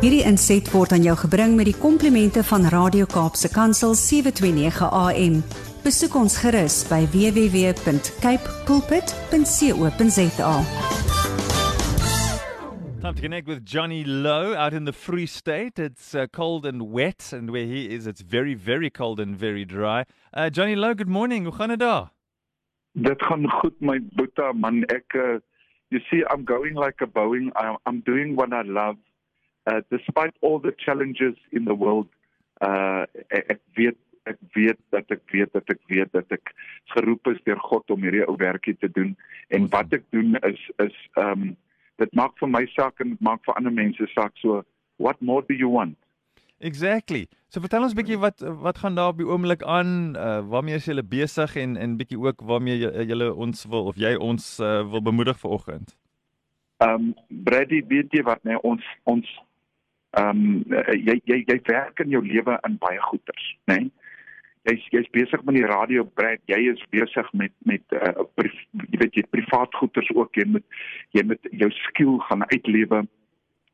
Hierdie inset word aan jou gebring met die komplimente van Radio Kaapse Kansel 729 AM. Besoek ons gerus by www.cape pulpit.co.za. Time to connect with Johnny Lowe out in the Free State. It's uh, cold and wet, and where he is, it's very, very cold and very dry. Uh, Johnny Lowe, good morning. Hoe gaan dit daar? Dit gaan goed my boeta man ek uh, you see I'm going like a Boeing I'm, I'm doing what I love uh, despite all the challenges in the world uh ek weet ek weet dat ek weet dat ek weet dat ek geroep is deur God om hierdie ou werkie te doen en wat ek doen is is um dit maak vir my saak en dit maak vir ander mense saak so what more do you want Exactly. So vertel ons bietjie wat wat gaan daar op die oomblik aan? Uh waarmee is julle besig en en bietjie ook waarmee julle ons wil of jy ons uh, wil bemoedig vanoggend? Ehm um, Brady, weet jy wat nee ons ons ehm um, jy jy jy werk in jou lewe in baie goeders, né? Nee? Jy's jy's besig met die radio, Brad, jy is besig met met uh jy weet jy privaat goeders ook jy moet jy moet jou skill gaan uitlewe.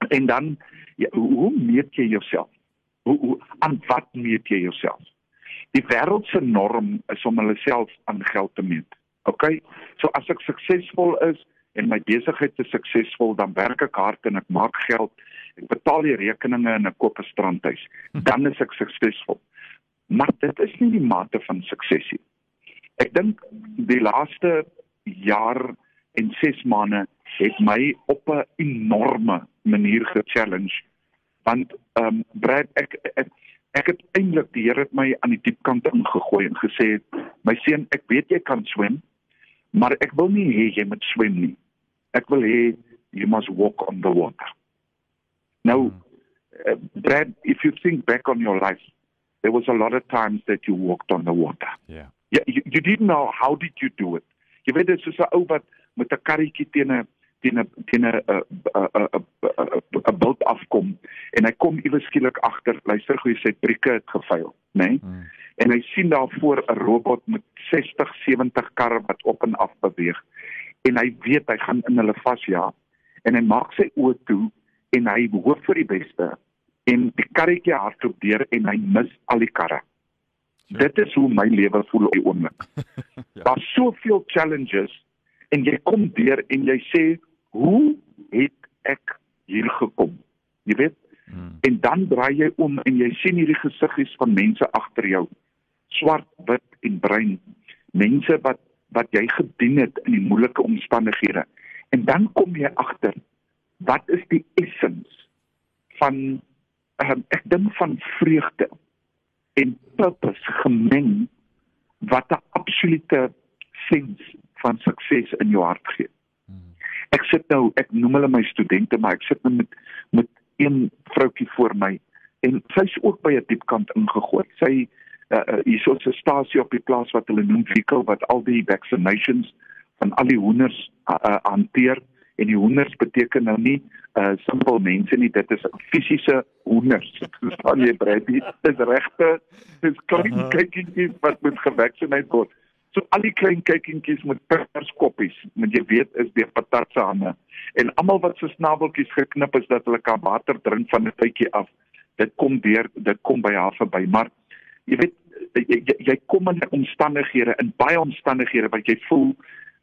En dan jy, hoe meet jy jouself? hoe, hoe aan wat meet jy jouself? Die wêreld se norm is om hulle self aan geld te meet. OK? So as ek suksesvol is en my besigheid is suksesvol, dan werk ek hard en ek maak geld. Ek betaal die rekeninge en ek koop 'n strandhuis. Dan is ek suksesvol. Maar dit is nie die mate van sukses nie. Ek dink die laaste jaar en 6 maande het my op 'n enorme manier ge-challenge want ehm um, Brad ek ek, ek het eintlik die Here het my aan die diep kant ingegooi en gesê my seun ek weet jy kan swem maar ek wil nie hê jy moet swem nie ek wil hê you must walk on the water now uh, Brad if you think back on your life there was a lot of times that you walked on the water. Yeah. You, you, you didn't know how did you do it. Jy weet dit is so 'n ou wat met 'n karretjie teen 'n teen 'n teen 'n 'n boot afkom en hy kom iewes skielik agter. Luister hoe sy brieke het gevuil nê nee? hmm. en hy sien daar voor 'n robot met 60 70 karre wat op en af beweeg en hy weet hy gaan in hulle vasjaag en hy maak sy oë toe en hy hoop vir die beste en die karretjie hardloop deur en hy mis al die karre. Ja. dit is hoe my lewe voel op die oomblik. Ja. daar's soveel challenges en jy kom deur en jy sê hoe het ek hier gekom? Jy weet? Hmm. en dan draai jy om en jy sien hierdie gesiggies van mense agter jou. Swart wit en bruin. Mense wat wat jy gedien het in die moeilike omstandighede. En dan kom jy agter wat is die essens van um, ek dink van vreugde en purpose gemeng wat 'n absolute sens van sukses in jou hart gee. Ek sit nou, ek noem hulle my studente, maar ek sit nou met met een vroutjie voor my en sy's ook by 'n diep kant ingegooi. Sy uh, uh, hier so 'n stasie op die plaas wat hulle noem Vico wat al die vaccinations van al die hoenders uh, uh, hanteer en die hoenders beteken nou nie uh simpel mense nie dit is fisiese hoenders verstaan jy Brady dis regte dis klein kykies wat moet gevaccineer word So al die klein kykientjies met perskoppies, moet jy weet is die patat se hande. En almal wat se snabeltjies geknip is dat hulle kan water drink van 'n tydjie af. Dit kom deur, dit kom by haar verby, maar jy weet jy, jy, jy kom in omstandighede in baie omstandighede wat jy voel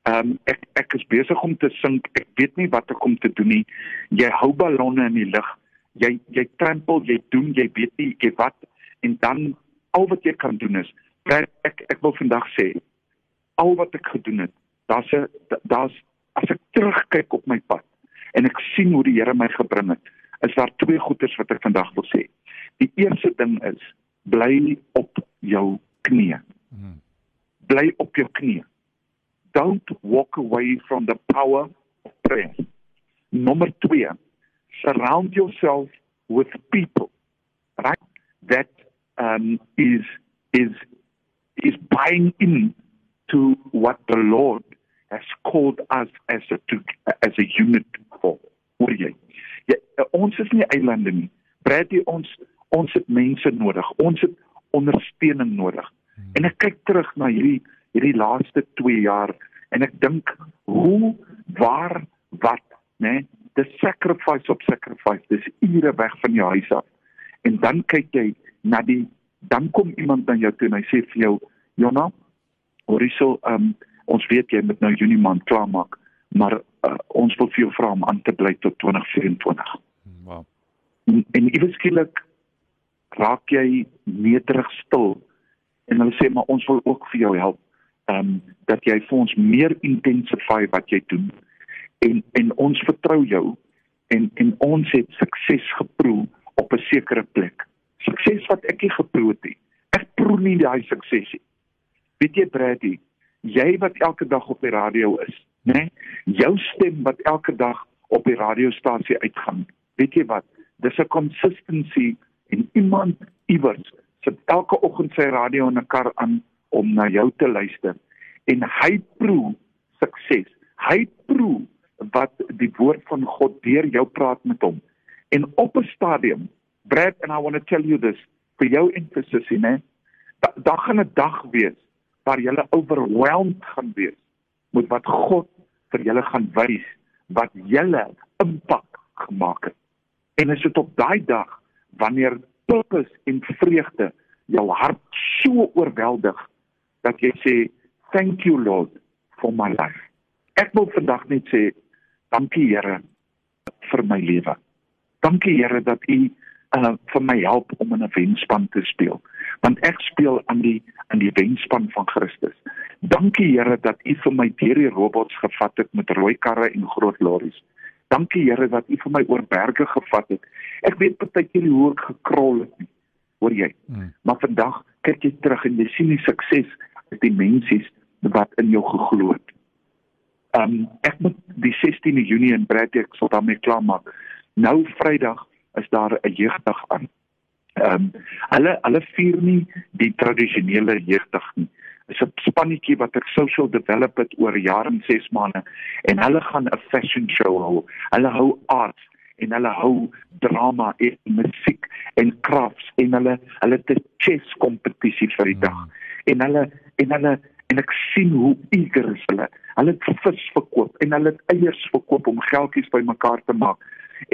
ehm um, ek ek is besig om te sink. Ek weet nie wat ek om te doen nie. Jy hou ballonne in die lug. Jy jy trampel, jy doen, jy weet nie jy wat en dan al wat jy kan doen is ek ek, ek wil vandag sê al wat ek gedoen het, daar's 'n daar's as ek terugkyk op my pad en ek sien hoe die Here my gebring het, is daar twee goeders wat ek vandag wil sê. Die eerste ding is bly op jou knieë. Hmm. Bly op jou knieë. Don't walk away from the power of prayer. Nommer 2. Surround yourself with people right that um is is is buying in to what the Lord has called us as a to, as a unit for. Hoor jy? Ja, ons is nie eilande nie. Brady ons ons het mense nodig. Ons het ondersteuning nodig. Hmm. En ek kyk terug na hierdie hierdie laaste 2 jaar en ek dink hoe waar wat, né? Nee, dis sacrifice op sacrifice. Dis ure weg van jou huis af. En dan kyk jy na die dan kom iemand na jou toe en hy sê vir jou, "Jonna, horiso, ehm um, ons weet jy moet nou Junie maand klaarmaak, maar uh, ons wil vir jou vra om aan te bly tot 2024." Wow. En, en iewers skielik raak jy nederig stil en hulle sê maar ons wil ook vir jou help ehm um, dat jy vir ons meer intensify wat jy doen en en ons vertrou jou en en ons het sukses geproe op 'n sekere plek. Sukses wat ek nie geproe het nie. Ek proe nie daai sukses nie. Weet jy Brady, jy wat elke dag op die radio is, né? Nee? Jou stem wat elke dag op die radiostasie uitgaan. Weet jy wat? Dis 'n consistency en iemand iewers sit elke oggend sy radio in 'n kar aan om na jou te luister en hy proe sukses. Hy proe wat die woord van God deur jou praat met hom. En op 'n stadium, Brad and I want to tell you this vir jou emphasis, né? Daar da gaan 'n dag wees waar jy overwhelmed gaan wees met wat God vir julle gaan wys wat julle impak gemaak het. En is dit op daai dag wanneer purpose en vreugde jou hart so oorweldig dat jy sê thank you Lord for my life. Ek wil vandag net sê dankie Here vir my lewe. Dankie Here dat U uh, vir my help om in 'n wenspan te speel. Want ek speel aan die aan die wenspan van Christus. Dankie Here dat U vir my deur die robots gevat het met rooi karre en groot lorries. Dankie Here dat U vir my oor berge gevat het. Ek weet partykeer hoe ek gekrol het nie. Hoor jy? Hmm. Maar vandag kyk jy terug en jy sien die sukses is die mensies wat in jou geglo het. Um, ek moet die 16de Junie in Bradley ek sal daarmee klaarmaak. Nou Vrydag is daar 'n jeugdag aan. Um, hulle hulle vier nie die tradisionele jeugdag nie. Dit is 'n spannetjie wat ek social develop het oor jare en 6 maande en hulle gaan 'n fashion show hou. Hulle hou art en hulle hou drama en musiek en crafts en hulle hulle het 'n chess kompetisie vir die dag. Mm. En hulle en hulle en ek sien hoe eager is hulle. Hulle het vis verkoop en hulle het eiers verkoop om geldjies bymekaar te maak.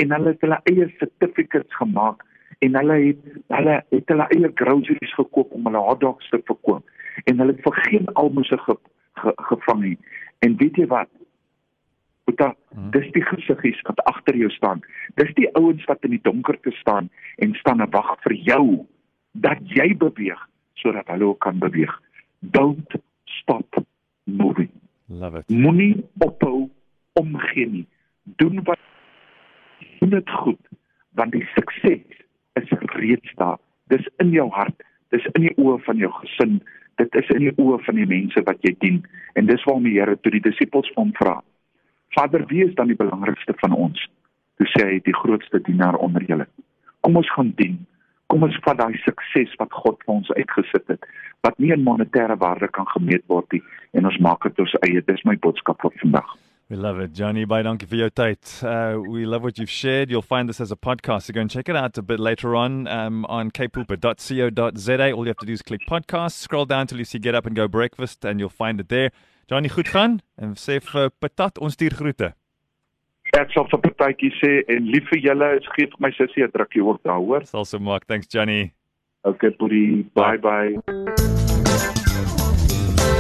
En hulle het hulle eie certificates gemaak en hulle het hulle het hulle eie groceries gekoop om hulle hotdogs te verkoop. En hulle het vir geen almoses ge, ge, gevang nie. En weet jy wat? Boeta, hmm. dis die gesiggies wat agter jou staan. Dis die ouens wat in die donker te staan en staan en wag vir jou dat jy beweeg sodat hulle ook kan beweeg. Don't stop moving. Love it. Moenie ophou omgee nie. Doen wat doen dit goed want die sukses is reeds daar. Dis in jou hart, dis in die oë van jou gesin, dit is in die oë van die mense wat jy dien en dis waarom die Here toe die disippels van hom vra Vader, wie is dan die belangrikste van ons? Toe sê hy die grootste dienaar onder julle. Kom ons gaan dien. Kom ons vat daai sukses wat God vir ons uitgesit het, wat nie in monetêre waarde kan gemeet word nie en ons maak dit ons eie. Dis my boodskap vir vandag. We love it, Johnny. Bye, donkey for your tyd. Uh, we love what you've shared. You'll find this as a podcast. So go and check it out a bit later on um, on kpulpit.co.za. All you have to do is click podcast, scroll down till you see Get Up and Go Breakfast, and you'll find it there. Johnny, goed gaan en sê vir Patat ons stuur groete. Ek sal vir Patatjie sê en lief vir julle, gee vir my sussie 'n drukkie ook daar, hoor. Sal so maak. Thanks Johnny. Okay, buddy. Bye bye.